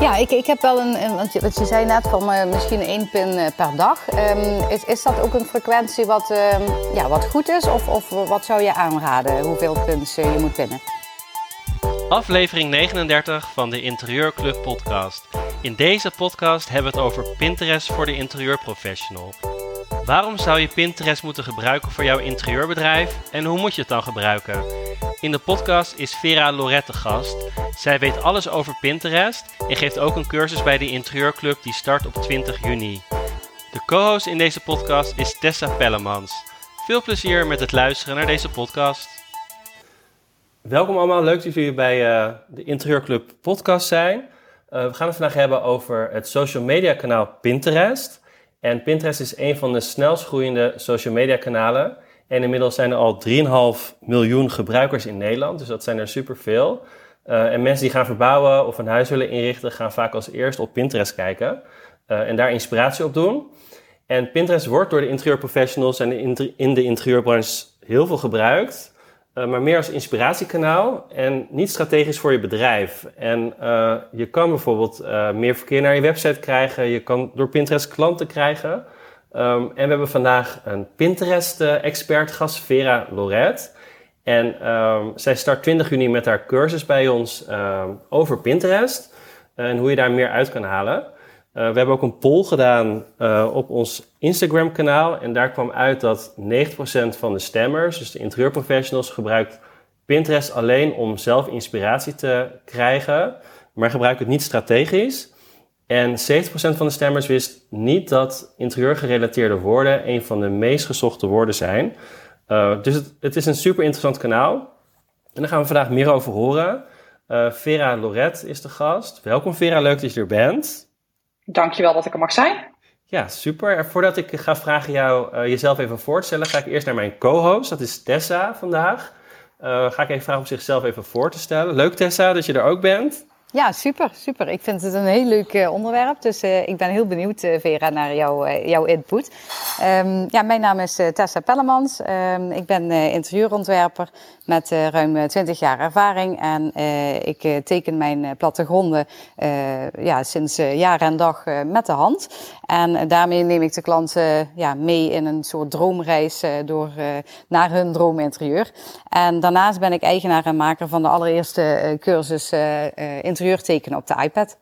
Ja, ik, ik heb wel een, want, je, je zei net van uh, misschien één pin uh, per dag. Um, is, is dat ook een frequentie wat, um, ja, wat goed is? Of, of wat zou je aanraden, hoeveel pins uh, je moet pinnen? Aflevering 39 van de Interieurclub podcast. In deze podcast hebben we het over Pinterest voor de interieurprofessional. Waarom zou je Pinterest moeten gebruiken voor jouw interieurbedrijf en hoe moet je het dan gebruiken? In de podcast is Vera Lorette gast. Zij weet alles over Pinterest en geeft ook een cursus bij de Interieurclub die start op 20 juni. De co-host in deze podcast is Tessa Pellemans. Veel plezier met het luisteren naar deze podcast. Welkom allemaal, leuk dat jullie bij uh, de Interieurclub podcast zijn. Uh, we gaan het vandaag hebben over het social media kanaal Pinterest. En Pinterest is een van de snelst groeiende social media kanalen. En inmiddels zijn er al 3,5 miljoen gebruikers in Nederland, dus dat zijn er superveel. Uh, en mensen die gaan verbouwen of een huis willen inrichten, gaan vaak als eerst op Pinterest kijken uh, en daar inspiratie op doen. En Pinterest wordt door de interieurprofessionals en in de interieurbranche heel veel gebruikt, uh, maar meer als inspiratiekanaal en niet strategisch voor je bedrijf. En je kan bijvoorbeeld meer verkeer naar je website krijgen, je kan door Pinterest klanten krijgen. Um, en we hebben vandaag een Pinterest-expert gast, Vera Loret. En um, zij start 20 juni met haar cursus bij ons um, over Pinterest en hoe je daar meer uit kan halen. Uh, we hebben ook een poll gedaan uh, op ons Instagram-kanaal en daar kwam uit dat 90% van de stemmers, dus de interieurprofessionals, gebruikt Pinterest alleen om zelf inspiratie te krijgen, maar gebruikt het niet strategisch. En 70% van de stemmers wist niet dat interieurgerelateerde woorden een van de meest gezochte woorden zijn. Uh, dus het, het, is een super interessant kanaal. En daar gaan we vandaag meer over horen. Uh, Vera Loret is de gast. Welkom Vera, leuk dat je er bent. Dankjewel dat ik er mag zijn. Ja, super. Voordat ik ga vragen jou uh, jezelf even voorstellen, ga ik eerst naar mijn co-host. Dat is Tessa vandaag. ga ik even vragen om zichzelf even voor te stellen. Leuk Tessa dat je er ook bent. Ja, super, super. Ik vind het een heel leuk uh, onderwerp. Dus uh, ik ben heel benieuwd, uh, Vera, naar jou, jouw input. Um, ja, mijn naam is Tessa Pellemans. Um, ik ben interieurontwerper met ruim 20 jaar ervaring. En ik teken mijn plattegronden ja, sinds jaar en dag met de hand. En daarmee neem ik de klanten ja, mee in een soort droomreis door, naar hun droominterieur. En daarnaast ben ik eigenaar en maker van de allereerste cursus interieur interieur tekenen op de iPad.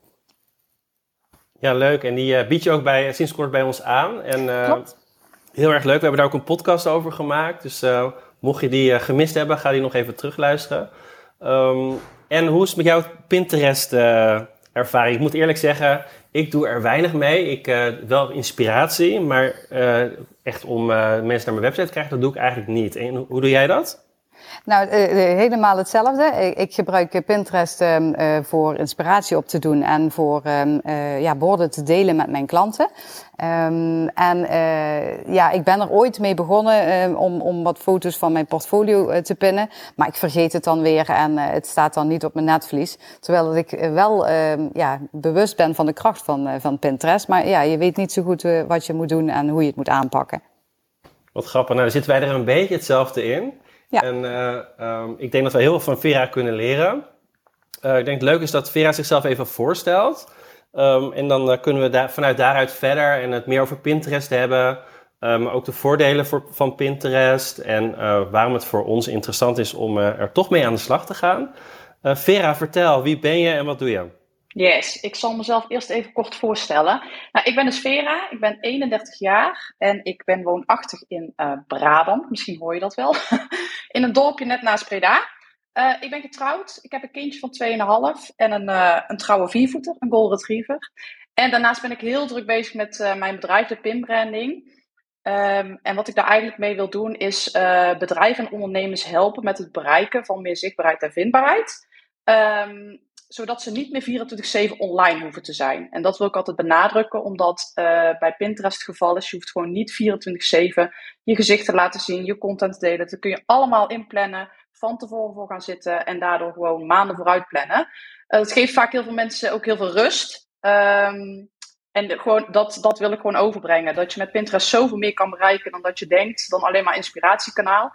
Ja, leuk. En die uh, bied je ook bij, sinds kort bij ons aan. En, uh, Klopt. Heel erg leuk. We hebben daar ook een podcast over gemaakt. Dus uh, mocht je die gemist hebben, ga die nog even terugluisteren. Um, en hoe is het met jouw Pinterest-ervaring? ik moet eerlijk zeggen, ik doe er weinig mee. Ik wel inspiratie, maar echt om mensen naar mijn website te krijgen, dat doe ik eigenlijk niet. En hoe doe jij dat? Nou, uh, helemaal hetzelfde. Ik, gebruik Pinterest um, uh, voor inspiratie op te doen en voor uh, ja, borden te delen met mijn klanten. Um, en ja, ik ben er ooit mee begonnen om, om wat foto's van mijn portfolio te pinnen. Maar ik vergeet het dan weer en het staat dan niet op mijn netvlies. Terwijl ik wel ja, bewust ben van de kracht van, van Pinterest. Maar ja, je weet niet zo goed wat je moet doen en hoe je het moet aanpakken. Wat grappig. Nou, zitten wij er een beetje hetzelfde in. Ja. En uh, um, ik denk dat we heel veel van Vera kunnen leren. Uh, ik denk het leuk is dat Vera zichzelf even voorstelt. Um, en dan uh, kunnen we vanuit daaruit verder en het meer over Pinterest hebben. Maar ook de voordelen voor, van Pinterest en waarom het voor ons interessant is om er toch mee aan de slag te gaan. Vera, vertel, wie ben je en wat doe je? Yes, ik zal mezelf eerst even kort voorstellen. Nou, ik ben dus Vera, ik ben 31 jaar en ik ben woonachtig in uh, Brabant. Misschien hoor je dat wel. in een dorpje net naast Breda. Uh, ik ben getrouwd, ik heb een kindje van 2,5 en een, uh, een trouwe viervoeter, een golden retriever. En daarnaast ben ik heel druk bezig met mijn bedrijf, de PIM-branding. Um, en wat ik daar eigenlijk mee wil doen is bedrijven en ondernemers helpen met het bereiken van meer zichtbaarheid en vindbaarheid. Um, zodat ze niet meer 24-7 online hoeven te zijn. En dat wil ik altijd benadrukken, omdat uh, bij Pinterest het geval is, je hoeft gewoon niet 24-7 je gezicht te laten zien, je content te delen. Dat kun je allemaal inplannen, van tevoren voor gaan zitten en daardoor gewoon maanden vooruit plannen. Uh, dat geeft vaak heel veel mensen ook heel veel rust. Um, en gewoon, dat, dat wil ik gewoon overbrengen. Dat je met Pinterest zoveel meer kan bereiken dan dat je denkt, dan alleen maar inspiratiekanaal.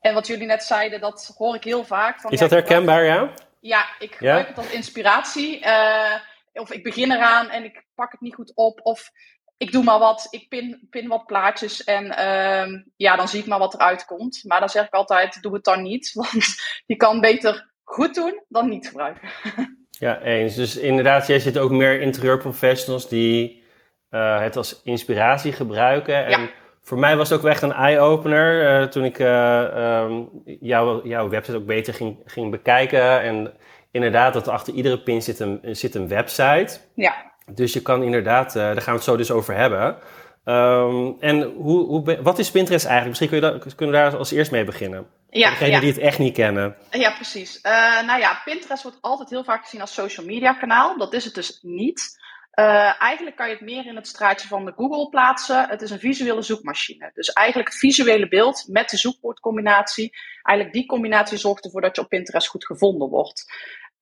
En wat jullie net zeiden, dat hoor ik heel vaak. Van, is dat herkenbaar, ja? Ja, ik gebruik het als inspiratie. Uh, of ik begin eraan en ik pak het niet goed op. Of ik doe maar wat, ik pin, pin wat plaatjes en ehm, ja, dan zie ik maar wat eruit komt. Maar dan zeg ik altijd, doe het dan niet. Want je kan beter goed doen dan niet gebruiken. Ja, eens. Dus inderdaad, jij zit ook meer interieurprofessionals die uh, het als inspiratie gebruiken. En voor mij was het ook echt een eye-opener uh, toen ik uh, um, jou, jouw website ook beter ging, ging bekijken. En inderdaad, dat achter iedere pin zit een, zit een website. Ja. Dus je kan inderdaad, daar gaan we het zo dus over hebben. Um, en hoe, hoe, wat is Pinterest eigenlijk? Misschien kun je kunnen we daar als eerst mee beginnen. Ja, degenen die het echt niet kennen. Ja, precies. Nou ja, Pinterest wordt altijd heel vaak gezien als social media kanaal. Dat is het dus niet. Uh, eigenlijk kan je het meer in het straatje van de Google plaatsen. Het is een visuele zoekmachine. Dus eigenlijk het visuele beeld met de zoekwoordcombinatie. Eigenlijk die combinatie zorgt ervoor dat je op Pinterest goed gevonden wordt.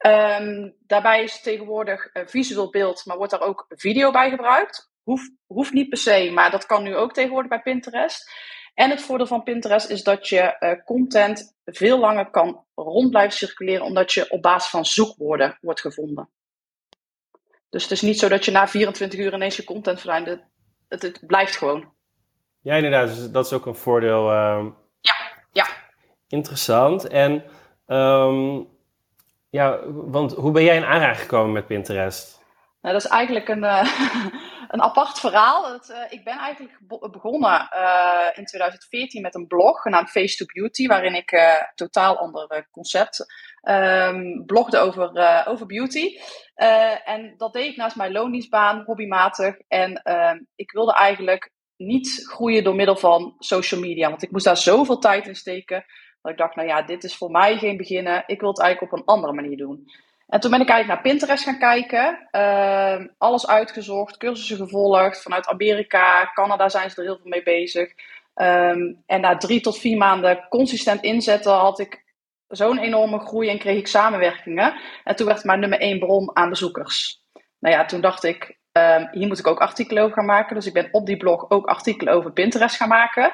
Um, daarbij is tegenwoordig een visueel beeld, maar wordt daar ook video bij gebruikt. Hoeft, niet per se, maar dat kan nu ook tegenwoordig bij Pinterest. En het voordeel van Pinterest is dat je uh, content veel langer kan rond blijven circuleren, omdat je op basis van zoekwoorden wordt gevonden. Dus het is niet zo dat je na 24 uur ineens je content verdwijnt. Het, het, het, blijft gewoon. Ja, inderdaad. Dus dat is ook een voordeel. Uh... Ja, ja. Interessant. En um, ja, want hoe ben jij in aanraking gekomen met Pinterest? Nou, dat is eigenlijk een, uh, een apart verhaal. Het, uh, ik ben eigenlijk begonnen uh, in 2014 met een blog genaamd Face to Beauty, waarin ik totaal ander concept um, blogde over, over beauty. en dat deed ik naast mijn loondienstbaan, hobbymatig. En ehm, ik wilde eigenlijk niet groeien door middel van social media, want ik moest daar zoveel tijd in steken. Dat ik dacht, nou ja, dit is voor mij geen beginnen. Ik wil het eigenlijk op een andere manier doen. En toen ben ik eigenlijk naar Pinterest gaan kijken. Uh, alles uitgezocht, cursussen gevolgd. Vanuit Amerika, Canada zijn ze er heel veel mee bezig. En na drie tot vier maanden consistent inzetten had ik zo'n enorme groei en kreeg ik samenwerkingen. En toen werd het mijn nummer één bron aan bezoekers. Nou ja, toen dacht ik, um, hier moet ik ook artikelen over gaan maken. Dus ik ben op die blog ook artikelen over Pinterest gaan maken.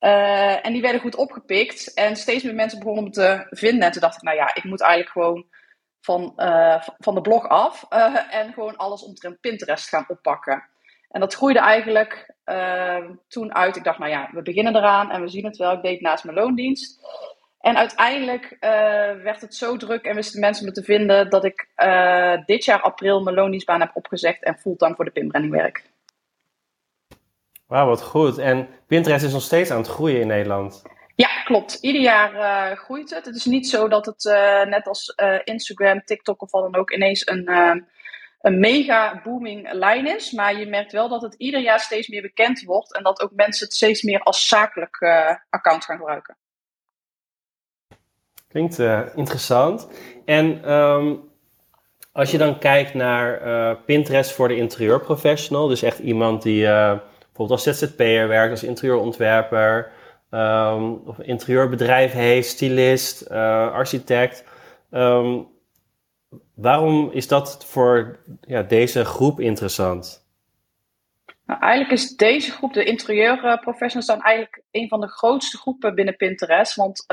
Uh, en die werden goed opgepikt. En steeds meer mensen begonnen me te vinden. En toen dacht ik, nou ja, ik moet eigenlijk gewoon van, uh, van de blog af. Uh, en gewoon alles omtrent Pinterest gaan oppakken. En dat groeide eigenlijk uh, toen uit. Ik dacht, nou ja, we beginnen eraan en we zien het wel. Ik deed naast mijn loondienst. En uiteindelijk werd het zo druk en wisten mensen me te vinden dat ik dit jaar april mijn loondienstbaan heb opgezegd en fulltime voor de pinbranding werk. Wauw, wat goed. En Pinterest is nog steeds aan het groeien in Nederland. Ja, klopt. Ieder jaar uh, groeit het. Het is niet zo dat het net als Instagram, TikTok of wat dan ook ineens een, een mega booming lijn is. Maar je merkt wel dat het ieder jaar steeds meer bekend wordt en dat ook mensen het steeds meer als zakelijk account gaan gebruiken. Klinkt interessant. En um, als je dan kijkt naar Pinterest voor de interieurprofessional, dus echt iemand die bijvoorbeeld als ZZP'er werkt, als interieurontwerper, um, of een interieurbedrijf heeft, stylist, architect. Um, waarom is dat voor ja, deze groep interessant? Nou, eigenlijk is deze groep, de interieurprofessionals, dan eigenlijk een van de grootste groepen binnen Pinterest. Want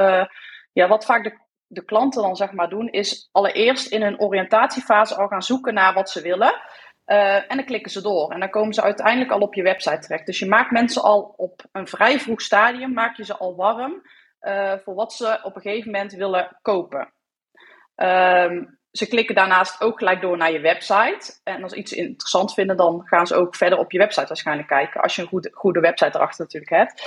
ja, wat vaak de, de klanten dan zeg maar doen, is allereerst in hun oriëntatiefase al gaan zoeken naar wat ze willen. Uh, en dan klikken ze door. En dan komen ze uiteindelijk al op je website terecht. Dus je maakt mensen al op een vrij vroeg stadium, maak je ze al warm uh, voor wat ze op een gegeven moment willen kopen. Uh, ze klikken daarnaast ook gelijk door naar je website. En als ze iets interessant vinden, dan gaan ze ook verder op je website waarschijnlijk kijken. Als je een goede, goede website erachter natuurlijk hebt.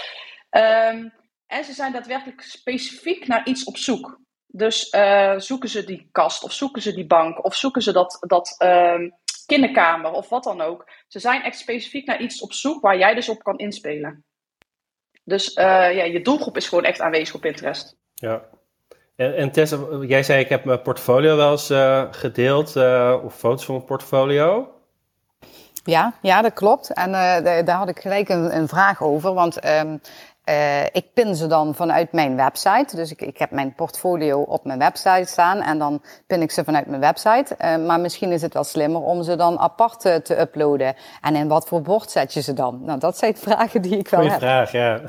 Um, en ze zijn daadwerkelijk specifiek naar iets op zoek. Dus uh, zoeken ze die kast, of zoeken ze die bank, of zoeken ze dat, dat uh, kinderkamer of wat dan ook. Ze zijn echt specifiek naar iets op zoek waar jij dus op kan inspelen. Dus uh, ja, je doelgroep is gewoon echt aanwezig op Pinterest. Ja. En, en Tess, jij zei ik heb mijn portfolio wel eens uh, gedeeld, uh, of foto's van mijn portfolio. Ja, ja, dat klopt. En daar had ik gelijk een, een vraag over. Want um, uh, ik pin ze dan vanuit mijn website. Dus ik, ik heb mijn portfolio op mijn website staan en dan pin ik ze vanuit mijn website. Uh, maar misschien is het wel slimmer om ze dan apart te, te, uploaden. En in wat voor bord zet je ze dan? Nou, dat zijn vragen die ik wel Goeie heb. vraag, ja.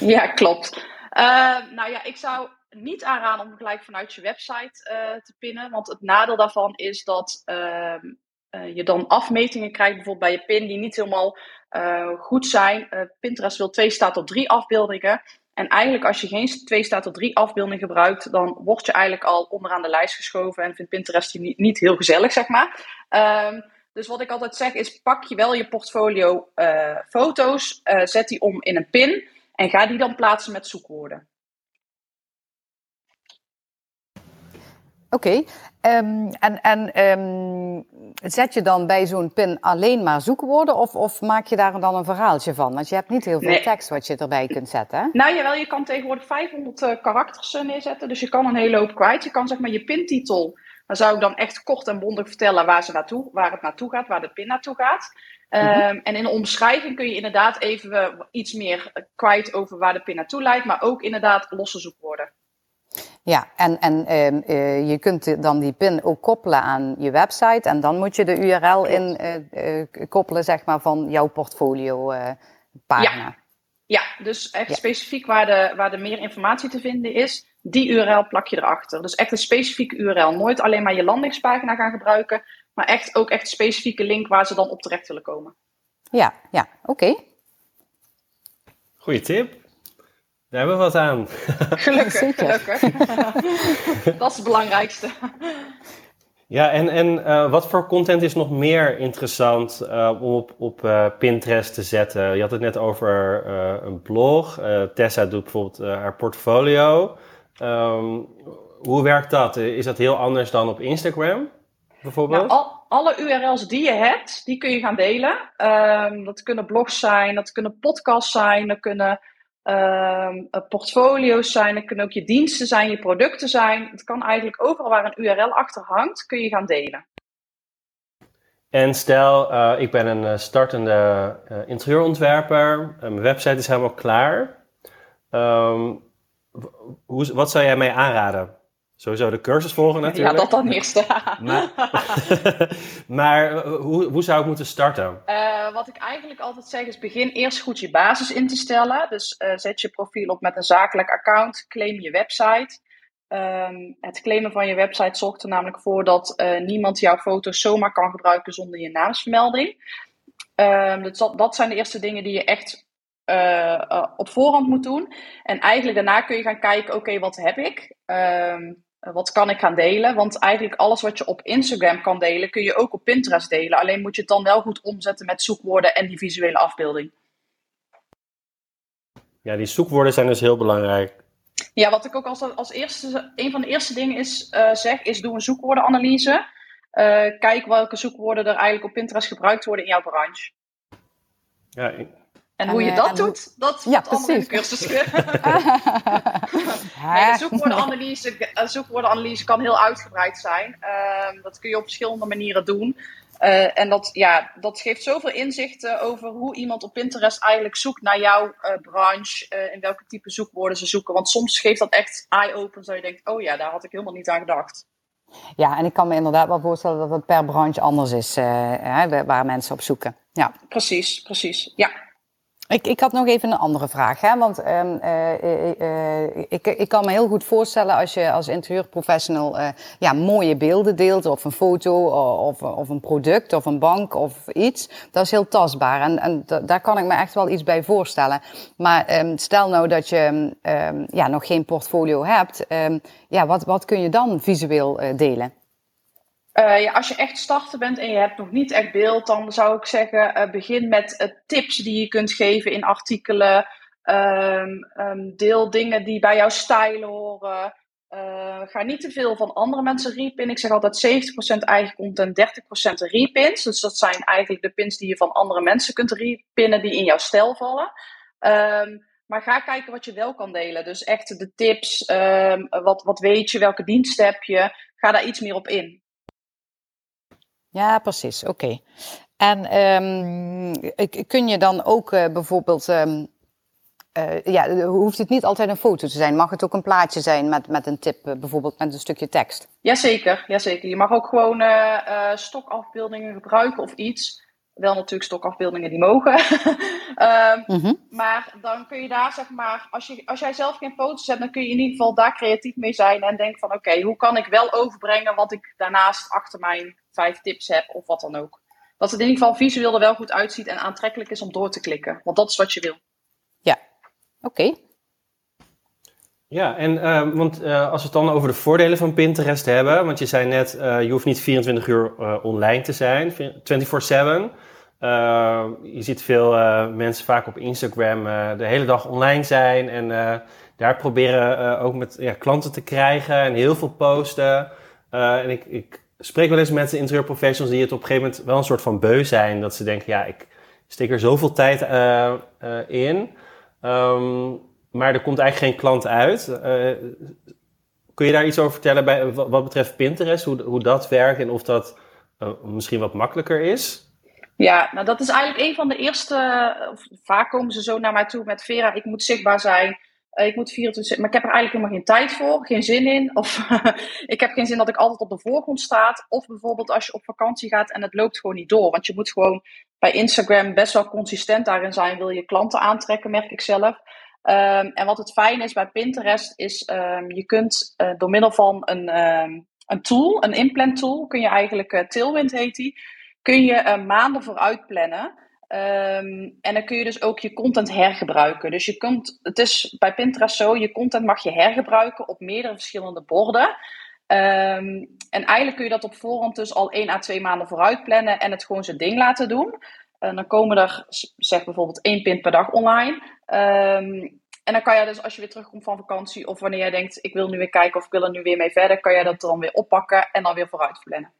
ja, klopt. Uh, nou ja, ik zou niet aanraden om gelijk vanuit je website te pinnen. Want het nadeel daarvan is dat ehm, je dan afmetingen krijgt, bijvoorbeeld bij je pin, die niet helemaal goed zijn. Pinterest wil twee staat op drie afbeeldingen. En eigenlijk als je geen twee staat op drie afbeeldingen gebruikt, dan word je eigenlijk al onderaan de lijst geschoven en vindt Pinterest je niet, niet heel gezellig, zeg maar. Um, dus wat ik altijd zeg is, pak je wel je portfolio uh, foto's, uh, zet die om in een pin en ga die dan plaatsen met zoekwoorden. Oké, okay. um, en, en um, zet je dan bij zo'n pin alleen maar zoekwoorden of, of maak je daar dan een verhaaltje van? Want je hebt niet heel veel nee. tekst wat je erbij kunt zetten. Hè? Nou jawel, je kan tegenwoordig 500 uh, karakters neerzetten, dus je kan een hele hoop kwijt. Je kan zeg maar je pintitel dan zou ik dan echt kort en bondig vertellen waar, ze naartoe, waar het naartoe gaat, waar de pin naartoe gaat. Mm -hmm. en in de omschrijving kun je inderdaad even iets meer kwijt over waar de pin naartoe leidt, maar ook inderdaad losse zoekwoorden. Ja, en, en uh, uh, je kunt dan die pin ook koppelen aan je website en dan moet je de URL in uh, koppelen zeg maar, van jouw portfolio pagina. Ja. ja, dus echt ja. specifiek waar, de, waar de meer informatie te vinden is die URL plak je erachter. Dus echt een specifieke URL. Nooit alleen maar je landingspagina gaan gebruiken, maar echt ook echt een specifieke link waar ze dan op terecht willen komen. Ja, ja, oké. Okay. Goeie tip. Daar hebben we wat aan. Gelukkig, gelukkig. Dat is het belangrijkste. Ja, en, en uh, wat voor content is nog meer interessant uh, om op, op uh, Pinterest te zetten? Je had het net over een blog. Tessa doet bijvoorbeeld haar portfolio. Um, hoe werkt dat? Is dat heel anders dan op Instagram bijvoorbeeld? Nou, al, alle URL's die je hebt, die kun je gaan delen. Um, dat kunnen blogs zijn, dat kunnen podcasts zijn, dat kunnen um, portfolio's zijn, dat kunnen ook je diensten zijn, je producten zijn. Het kan eigenlijk overal waar een URL achter hangt, kun je gaan delen. En stel, uh, ik ben een startende uh, interieurontwerper, mijn website is helemaal klaar. Um, hoe, wat zou jij mij aanraden? Sowieso de cursus volgen natuurlijk. Ja, dat dan eerst. maar, maar hoe, hoe zou ik moeten starten? Uh, wat ik eigenlijk altijd zeg is begin eerst goed je basis in te stellen. Dus uh, zet je profiel op met een zakelijk account. Claim je website. Um, het claimen van je website zorgt er namelijk voor dat uh, niemand jouw foto's zomaar kan gebruiken zonder je naamsvermelding. Um, dus dat, dat zijn de eerste dingen die je echt uh, uh, op voorhand moet doen. En eigenlijk daarna kun je gaan kijken, oké, okay, wat heb ik? Um, wat kan ik gaan delen? Want eigenlijk alles wat je op Instagram kan delen, kun je ook op Pinterest delen. Alleen moet je het dan wel goed omzetten met zoekwoorden en die visuele afbeelding. Ja, die zoekwoorden zijn dus heel belangrijk. Ja, wat ik ook als, als eerste, een van de eerste dingen is, uh, zeg, is doe een zoekwoordenanalyse. kijk welke zoekwoorden er eigenlijk op Pinterest gebruikt worden in jouw branche. Ja, en hoe je dat doet, dat ja, allemaal in de cursus. nee, de zoekwoordenanalyse, zoekwoordenanalyse kan heel uitgebreid zijn. Uh, dat kun je op verschillende manieren doen. Uh, en dat, ja, dat geeft zoveel inzichten over hoe iemand op Pinterest eigenlijk zoekt naar jouw uh, branche. In welke type zoekwoorden ze zoeken. Want soms geeft dat echt eye-open. Dat je denkt, oh ja, daar had ik helemaal niet aan gedacht. Ja, en ik kan me inderdaad wel voorstellen dat het per branche anders is. Hè, waar mensen op zoeken. Ja. Precies, precies. Ja. Ik, ik had nog even een andere vraag. Hè? Want um, uh, uh, ik, ik kan me heel goed voorstellen als je als interieurprofessional ja, mooie beelden deelt, of een foto, of, of een product, of een bank, of iets. Dat is heel tastbaar. En, en daar kan ik me echt wel iets bij voorstellen. Maar um, stel nou dat je um, ja, nog geen portfolio hebt, ja, wat, wat kun je dan visueel delen? Uh, ja, als je echt starter bent en je hebt nog niet echt beeld, dan zou ik zeggen: uh, begin met uh, tips die je kunt geven in artikelen. Um, um, deel dingen die bij jouw stijl horen. ga niet te veel van andere mensen repinnen. Ik zeg altijd 70% eigen content, 30% repins. Dus dat zijn eigenlijk de pins die je van andere mensen kunt repinnen die in jouw stijl vallen. Um, maar ga kijken wat je wel kan delen. Dus echt de tips. wat, wat weet je? Welke dienst heb je? Ga daar iets meer op in. Ja, precies. Oké. En um, kun je dan ook uh, bijvoorbeeld. Um, uh, ja, hoeft het niet altijd een foto te zijn? Mag het ook een plaatje zijn met, met een tip, uh, bijvoorbeeld met een stukje tekst? Jazeker, jazeker. Je mag ook gewoon stokafbeeldingen gebruiken of iets. Wel natuurlijk stokafbeeldingen die mogen. um, mm -hmm. Maar dan kun je daar zeg maar, als, je, als jij zelf geen foto's hebt, dan kun je in ieder geval daar creatief mee zijn en denk van oké, okay, hoe kan ik wel overbrengen wat ik daarnaast achter mijn vijf tips heb of wat dan ook. Dat het in ieder geval visueel er wel goed uitziet en aantrekkelijk is om door te klikken. Want dat is wat je wil. Ja, oké. Ja, en uh, want uh, als we het dan over de voordelen van Pinterest hebben, want je zei net, uh, je hoeft niet 24 uur online te zijn, 24/7. Je ziet veel mensen vaak op Instagram de hele dag online zijn en daar proberen ook met ja, klanten te krijgen en heel veel posten. en ik, ik spreek wel eens met de interieurprofessionals die het op een gegeven moment wel een soort van beu zijn, dat ze denken, ja, ik steek er zoveel tijd in. Um, maar er komt eigenlijk geen klant uit. Kun je daar iets over vertellen bij, wat betreft Pinterest, hoe, hoe dat werkt en of dat misschien wat makkelijker is? Ja, nou dat is eigenlijk een van de eerste. Vaak komen ze zo naar mij toe met Vera, ik moet zichtbaar zijn. Uh, ik moet 24, maar ik heb er eigenlijk helemaal geen tijd voor, geen zin in. Of ik heb geen zin dat ik altijd op de voorgrond sta. Of bijvoorbeeld als je op vakantie gaat en het loopt gewoon niet door. Want je moet gewoon bij Instagram best wel consistent daarin zijn. Wil je klanten aantrekken, merk ik zelf. Um, en wat het fijn is bij Pinterest is, um, je kunt uh, door middel van een, um, een tool, een inplan tool, kun je eigenlijk, uh, Tailwind heet die, kun je uh, maanden vooruit plannen. en dan kun je dus ook je content hergebruiken. Dus je kunt, het is bij Pinterest zo, je content mag je hergebruiken op meerdere verschillende borden. en eigenlijk kun je dat op voorhand dus al 1 à 2 maanden vooruit plannen en het gewoon zijn ding laten doen. En dan komen er, zeg bijvoorbeeld, één pin per dag online. Um, en dan kan je dus als je weer terugkomt van vakantie of wanneer jij denkt, ik wil nu weer kijken of ik wil er nu weer mee verder, kan je dat dan weer oppakken en dan weer vooruit plannen.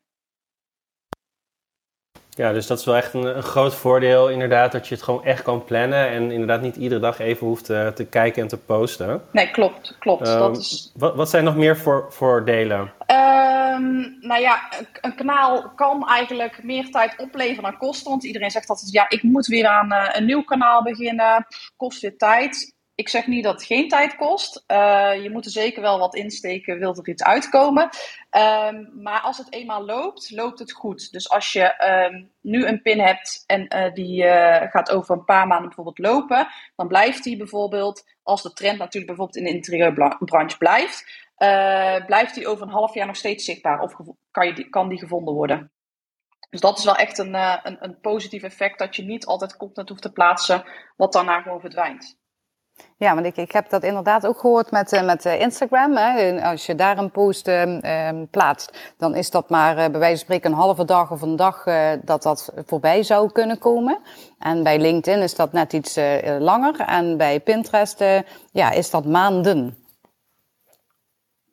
Ja, dus dat is wel echt een, een, groot voordeel inderdaad, dat je het gewoon echt kan plannen en inderdaad niet iedere dag even hoeft te, eh, te kijken en te posten. Nee, klopt, klopt. Um, dat is... wat, wat zijn nog meer voor, voordelen? Um, nou ja, een, een, kanaal kan eigenlijk meer tijd opleveren dan kosten, want iedereen zegt altijd, ja, ik moet weer aan uh, een nieuw kanaal beginnen, kost weer tijd ik zeg niet dat het geen tijd kost. Uh, je moet er zeker wel wat insteken, wilt er iets uitkomen. Um, maar als het eenmaal loopt, loopt het goed. Dus als je um, nu een pin hebt en uh, die uh, gaat over een paar maanden bijvoorbeeld lopen, dan blijft die bijvoorbeeld, als de trend natuurlijk bijvoorbeeld in de interieurbranche blijft, blijft die over een half jaar nog steeds zichtbaar of kan, je die, kan die gevonden worden. Dus dat is wel echt een, een, een positief effect dat je niet altijd content hoeft te plaatsen wat daarna gewoon verdwijnt. Ja, want ik, ik heb dat inderdaad ook gehoord met, uh, met uh, Instagram. Hè. Als je daar een post uh, plaatst, dan is dat maar bij wijze van spreken een halve dag of een dag dat dat voorbij zou kunnen komen. En bij LinkedIn is dat net iets langer. En bij Pinterest ja, is dat maanden.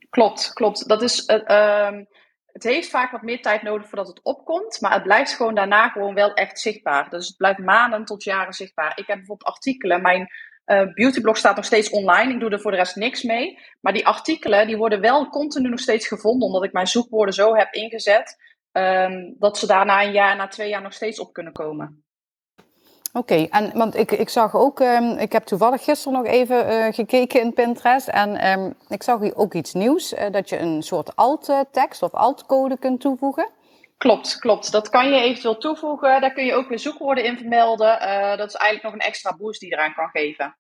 Klopt, klopt. Dat is, ehm, het heeft vaak wat meer tijd nodig voordat het opkomt. Maar het blijft gewoon daarna gewoon wel echt zichtbaar. Dus het blijft maanden tot jaren zichtbaar. Ik heb bijvoorbeeld artikelen. Mijn uh, beautyblog staat nog steeds online. Ik doe er voor de rest niks mee. Maar die artikelen die worden wel continu nog steeds gevonden. Omdat ik mijn zoekwoorden zo heb ingezet. Um, dat ze daar na een jaar, na twee jaar nog steeds op kunnen komen. Oké, en want ik, ik zag ook, um, ik heb toevallig gisteren nog even uh, gekeken in Pinterest. En um, ik zag hier ook iets nieuws. Uh, dat je een soort alt-tekst of alt-code kunt toevoegen. Klopt, klopt. Dat kan je eventueel toevoegen. Daar kun je ook weer zoekwoorden in vermelden. Uh, dat is eigenlijk nog een extra boost die je eraan kan geven.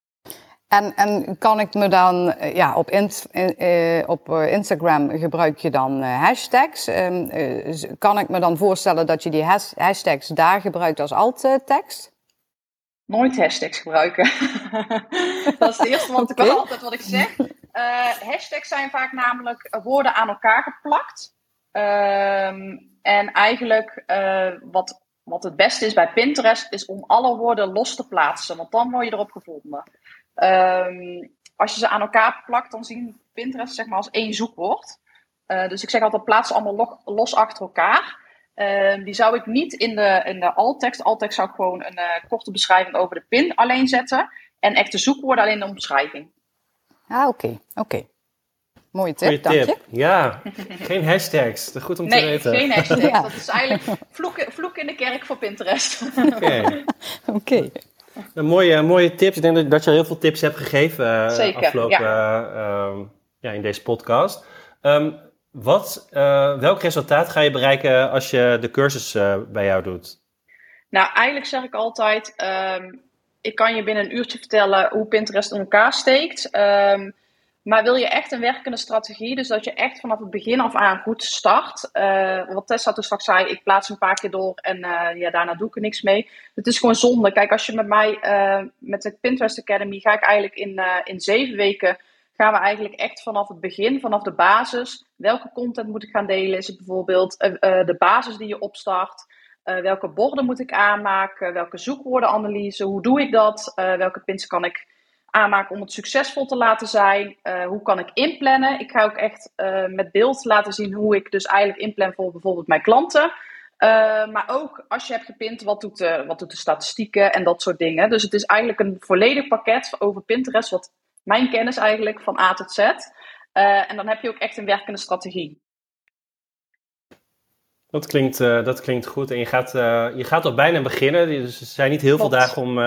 En, en kan ik me dan, eh, ja, op, in, uh, op Instagram gebruik je dan hashtags. Uh, kan ik me dan voorstellen dat je die has hashtags daar gebruikt als alt-tekst? Nooit hashtags gebruiken. dat is het eerste wat okay. ik altijd wat ik zeg. hashtags zijn vaak namelijk woorden aan elkaar geplakt. Ehm, en eigenlijk uh, wat, wat het beste is bij Pinterest, is om alle woorden los te plaatsen. Want dan word je erop gevonden. Um, als je ze aan elkaar plakt, dan zien Pinterest zeg maar als één zoekwoord. Uh, dus ik zeg altijd, plaats ze allemaal los achter elkaar. Uh, die zou ik niet in de, in de alt-tekst. Alt-tekst zou ik gewoon een uh, korte beschrijving over de pin alleen zetten. En echte zoekwoorden alleen in de omschrijving. Ah, oké. Oké. Mooie tip, dank je. Ja, geen hashtags. Dat goed om nee, te weten. Nee, geen hashtags. Ja. Dat is eigenlijk vloek, vloek, in de kerk voor Pinterest. Oké. Oké. Okay. Mooie, mooie tips. Ik denk dat je al heel veel tips hebt gegeven uh, Zeker, afgelopen, ja. Uh, ja, in deze podcast. Um, wat, uh, welk resultaat ga je bereiken als je de cursus bij jou doet? Nou, eigenlijk zeg ik altijd, um, ik kan je binnen een uurtje vertellen hoe Pinterest in elkaar steekt. Um, Maar wil je echt een werkende strategie, dus dat je echt vanaf het begin af aan goed start. Uh, wat Tessa toen straks zei, ik plaats een paar keer door en uh, ja, daarna doe ik er niks mee. Het is gewoon zonde. Kijk, als je met mij, uh, met de Pinterest Academy, ga ik eigenlijk in, in zeven weken, gaan we eigenlijk echt vanaf het begin, vanaf de basis. Welke content moet ik gaan delen? Is het bijvoorbeeld de basis die je opstart? welke borden moet ik aanmaken? Welke zoekwoordenanalyse? Hoe doe ik dat? welke pins kan ik aanmaken om het succesvol te laten zijn. Uh, hoe kan ik inplannen? Ik ga ook echt uh, met beeld laten zien hoe ik dus eigenlijk inplan voor bijvoorbeeld mijn klanten. Uh, maar ook als je hebt gepint, wat doet, de, wat doet de statistieken en dat soort dingen. Dus het is eigenlijk een volledig pakket over Pinterest, wat mijn kennis eigenlijk van A tot Z. en dan heb je ook echt een werkende strategie. Dat klinkt, dat klinkt goed. En je gaat, je gaat al bijna beginnen. Dus er zijn niet heel veel dagen om,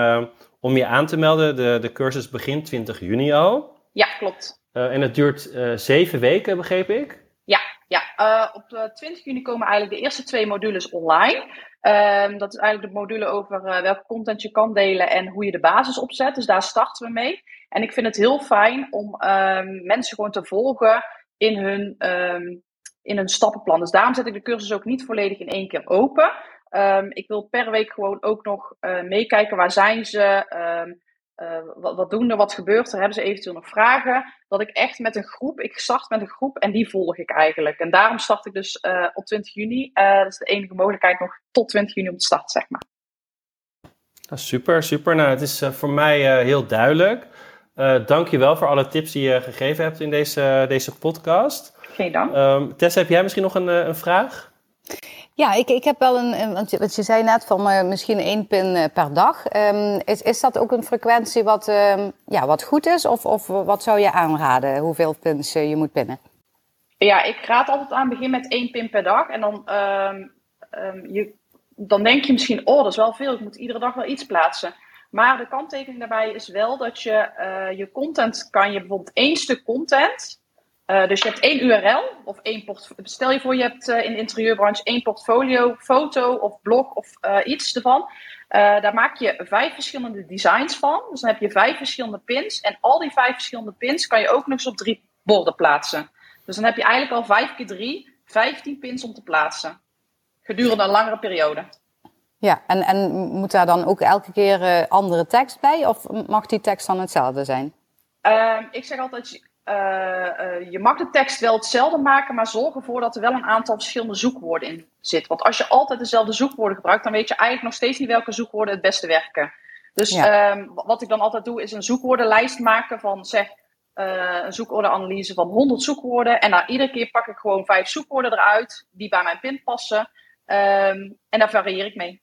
om je aan te melden. De, de cursus begint 20 juni al. Ja, klopt. Uh, en het duurt uh, zeven weken, begreep ik? Ja, ja. Uh, op 20 juni komen eigenlijk de eerste twee modules online. Ehm, dat is eigenlijk de module over welke content je kan delen en hoe je de basis opzet. Dus daar starten we mee. En ik vind het heel fijn om ehm, mensen gewoon te volgen in hun, um, in hun stappenplan. Dus daarom zet ik de cursus ook niet volledig in één keer open. Um, ik wil per week gewoon ook nog uh, meekijken. Waar zijn ze? Um, uh, wat, wat doen er? Wat gebeurt er? Hebben ze eventueel nog vragen? Dat ik echt met een groep, ik start met een groep en die volg ik eigenlijk. En daarom start ik dus uh, op 20 juni. dat is de enige mogelijkheid nog tot 20 juni om te starten, zeg maar. super, super. Nou, het is voor mij heel duidelijk. Dank je wel voor alle tips die je gegeven hebt in deze, deze podcast. Geen dank. Um, Tessa, heb jij misschien nog een, een vraag? Ja, ik, ik heb wel een, want je, je zei net van uh, misschien één pin uh, per dag. Um, is, is dat ook een frequentie wat, uh, ja, wat goed is? Of, of wat zou je aanraden, hoeveel pins uh, je moet pinnen? Ja, ik raad altijd aan begin met één pin per dag. En dan, um, je, dan denk je misschien, oh dat is wel veel, ik moet iedere dag wel iets plaatsen. Maar de kanttekening daarbij is wel dat je je content kan je bijvoorbeeld één stuk content uh, dus je hebt één URL of één portfolio. Stel je voor, je hebt uh, in de interieurbranche één portfolio, foto of blog of uh, iets ervan. daar maak je vijf verschillende designs van. Dus dan heb je vijf verschillende pins. En al die vijf verschillende pins kan je ook nog eens op drie borden plaatsen. Dus dan heb je eigenlijk al vijf keer drie, vijftien pins om te plaatsen. Gedurende een langere periode. Ja, en, en moet daar dan ook elke keer andere tekst bij? Of mag die tekst dan hetzelfde zijn? Ehm, ik zeg altijd, je mag de tekst wel hetzelfde maken, maar zorg ervoor dat er wel een aantal verschillende zoekwoorden in zit. Want als je altijd dezelfde zoekwoorden gebruikt, dan weet je eigenlijk nog steeds niet welke zoekwoorden het beste werken. Dus ja. um, wat ik dan altijd doe, is een zoekwoordenlijst maken van zeg uh, een zoekwoordenanalyse van 100 zoekwoorden. En nou, iedere keer pak ik gewoon vijf zoekwoorden eruit die bij mijn pin passen. Um, en daar varieer ik mee.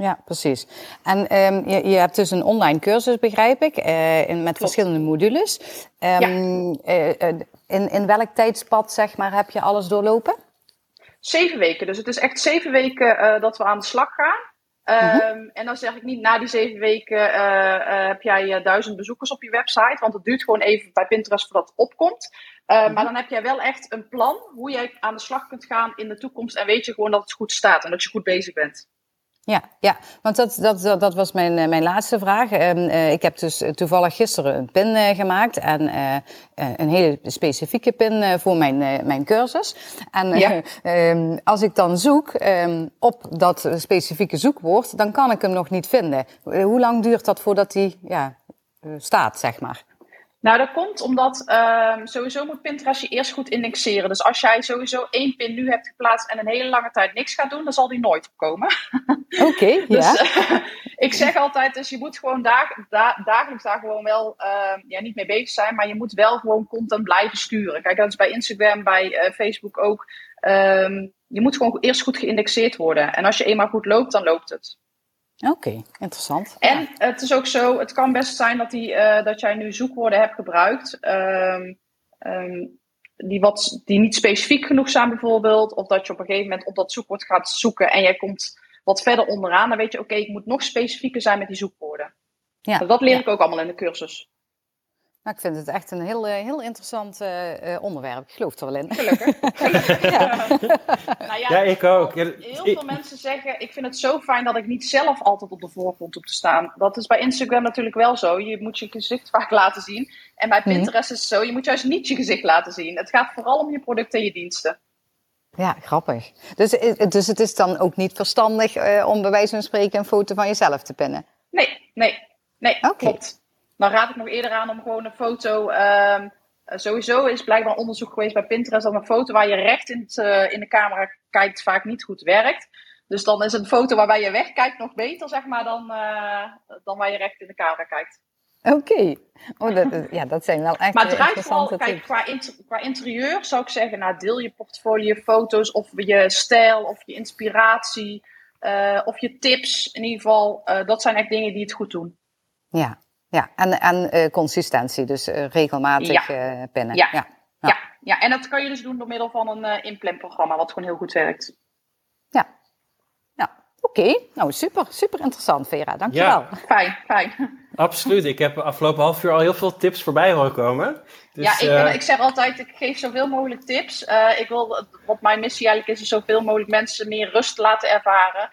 Ja, precies. En um, je, je, hebt dus een online cursus, begrijp ik, uh, in, met verschillende modules. Um, ja. uh, in, in welk tijdspad, zeg maar, heb je alles doorlopen? Zeven weken. Dus het is echt zeven weken uh, dat we aan de slag gaan. Um, mm-hmm. En dan zeg ik niet, na die zeven weken heb jij duizend bezoekers op je website. Want het duurt gewoon even bij Pinterest voordat het opkomt. Mm-hmm. Maar dan heb jij wel echt een plan hoe jij aan de slag kunt gaan in de toekomst. En weet je gewoon dat het goed staat en dat je goed bezig bent. Ja, ja, want dat, dat, dat was mijn, eh, mijn laatste vraag. Uh, ik heb dus toevallig gisteren een pin uh, gemaakt. En uh, een hele specifieke pin voor mijn, mijn cursus. En ja. um, als ik dan zoek um, op dat specifieke zoekwoord, dan kan ik hem nog niet vinden. Hoe lang duurt dat voordat hij ja, staat, zeg maar? Nou, dat komt omdat um, sowieso moet Pinterest je eerst goed indexeren. Dus als jij sowieso één pin nu hebt geplaatst en een hele lange tijd niks gaat doen, dan zal die nooit opkomen. Oké, okay, dus, ja. Uh, ik zeg altijd, dus je moet gewoon dag, da, dagelijks daar gewoon wel uh, ja, niet mee bezig zijn, maar je moet wel gewoon content blijven sturen. Kijk, dat is bij Instagram, bij uh, Facebook ook. Um, je moet gewoon eerst goed geïndexeerd worden. En als je eenmaal goed loopt, dan loopt het. Oké, interessant. En ja. het is ook zo, het kan best zijn dat, die, uh, dat jij nu zoekwoorden hebt gebruikt. Um, um, die, wat, die niet specifiek genoeg zijn bijvoorbeeld. Of dat je op een gegeven moment op dat zoekwoord gaat zoeken en jij komt wat verder onderaan. Dan weet je, oké, okay, ik moet nog specifieker zijn met die zoekwoorden. Ja. dat leer ja. ik ook allemaal in de cursus. Nou, ik vind het echt een heel, heel interessant uh, onderwerp. Ik geloof er wel in. Gelukkig. ja. nou ja, ja, ik ook. Heel veel mensen zeggen, ik vind het zo fijn dat ik niet zelf altijd op de voorgrond op te staan. Dat is bij Instagram natuurlijk wel zo. Je moet je gezicht vaak laten zien. En bij mhm. Pinterest is het zo, je moet juist niet je gezicht laten zien. Het gaat vooral om je producten en je diensten. Ja, grappig. Dus, dus het is dan ook niet verstandig uh, om bij wijze van spreken een foto van jezelf te pinnen? Nee, nee, nee, okay. klopt. Dan raad ik nog eerder aan om gewoon een foto. Uh, sowieso is blijkbaar onderzoek geweest bij Pinterest dat een foto waar je recht in, het, uh, in de camera kijkt vaak niet goed werkt. Dus dan is een foto waarbij je wegkijkt nog beter, zeg maar, dan, uh, dan waar je recht in de camera kijkt. Oké, okay. oh, dat, ja, dat zijn wel echt Maar het draait vooral, kijk, qua, inter, qua interieur zou ik zeggen, nou, deel je portfolio, foto's of je stijl of je inspiratie uh, of je tips. In ieder geval, dat zijn echt dingen die het goed doen. Ja, ja, en, en uh, consistentie, dus uh, regelmatig ja. Uh, pinnen. Ja. Ja. ja. Ja. en dat kan je dus doen door middel van een uh, inplantprogramma, wat gewoon heel goed werkt. Ja, ja. oké. Okay. Nou, super, super interessant, Vera. Dankjewel. Ja. Fijn, fijn. Absoluut. Ik heb afgelopen half uur al heel veel tips voorbij horen komen. Dus, ja, ik, ik, zeg altijd, ik geef zoveel mogelijk tips. ik wil, wat mijn missie eigenlijk is, is zoveel mogelijk mensen meer rust laten ervaren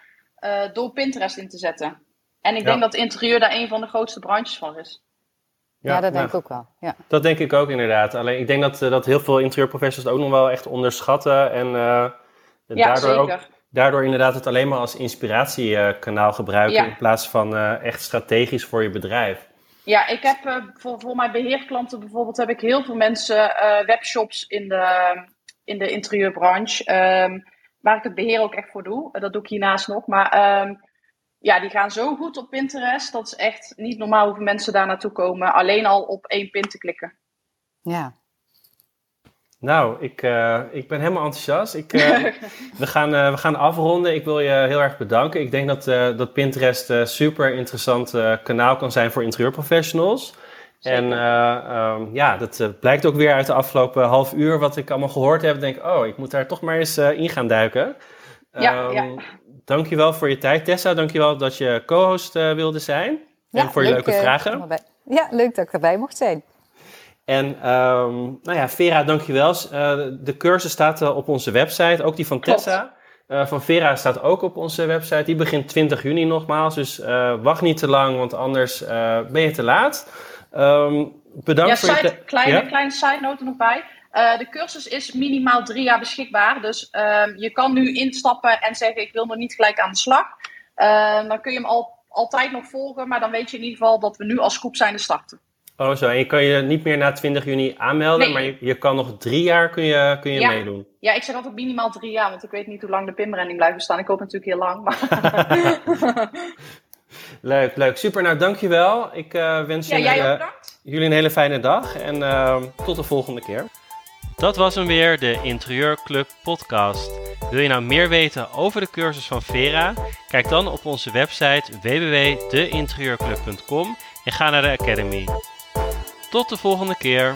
door Pinterest in te zetten. En ik denk dat interieur daar een van de grootste branches van is. Ja, ja dat denk ik ook wel. Ja. Dat denk ik ook inderdaad. Alleen ik denk dat, eh, dat heel veel interieurprofessionals het ook nog wel echt onderschatten. En uh, daardoor, ook, daardoor inderdaad het alleen maar als inspiratiekanaal gebruiken. In plaats van uh, echt strategisch voor je bedrijf. Ja, ik heb uh, voor, voor mijn beheerklanten bijvoorbeeld heb ik heel veel mensen webshops in de, in de interieurbranche. Um, waar ik het beheer ook echt voor doe. dat doe ik hiernaast nog. Maar um, ja, die gaan zo goed op Pinterest. Dat is echt niet normaal hoeveel mensen daar naartoe komen. Alleen al op één pin te klikken. Ja. Nou, ik, uh, ik ben helemaal enthousiast. Ik, uh, we, gaan, uh, we gaan afronden. Ik wil je heel erg bedanken. Ik denk dat, dat Pinterest een super interessant kanaal kan zijn voor interieurprofessionals. Zeker. En um, ja, dat blijkt ook weer uit de afgelopen half uur wat ik allemaal gehoord heb. Denk, oh, ik moet daar toch maar eens in gaan duiken. Ja, um, ja. Dankjewel voor je tijd, Tessa. Dankjewel dat je co-host uh, wilde zijn. Ja, en voor je leuke uh, vragen. Ja, leuk dat ik erbij mocht zijn. En um, nou ja, Vera, dankjewel. Uh, de cursus staat op onze website, ook die van Tessa. van Vera staat ook op onze website. Die begint 20 juni nogmaals. Dus wacht niet te lang, want anders ben je te laat. Um, bedankt ja, voor je... Kleine, ja? kleine side note er nog bij. Uh, de cursus is minimaal drie jaar beschikbaar. Dus uh, je kan nu instappen en zeggen: Ik wil nog niet gelijk aan de slag. Uh, dan kun je hem al, altijd nog volgen, maar dan weet je in ieder geval dat we nu als groep zijn te starten. Oh, zo. En je kan je niet meer na 20 juni aanmelden, nee. maar je, je, kan nog drie jaar kun je, kun je ja. meedoen. Ja, ik zeg altijd minimaal drie jaar, want ik weet niet hoe lang de pinbranding blijft bestaan. Ik hoop natuurlijk heel lang. Maar leuk, leuk. Super. Nou, dankjewel. Ik uh, wens ja, jullie, jullie, een hele fijne dag en uh, tot de volgende keer. Dat was hem weer, de Interieurclub podcast. Wil je nou meer weten over de cursus van Vera? Kijk dan op onze website www.deinterieurclub.com en ga naar de Academy. Tot de volgende keer.